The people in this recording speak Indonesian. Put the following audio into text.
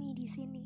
kami di sini.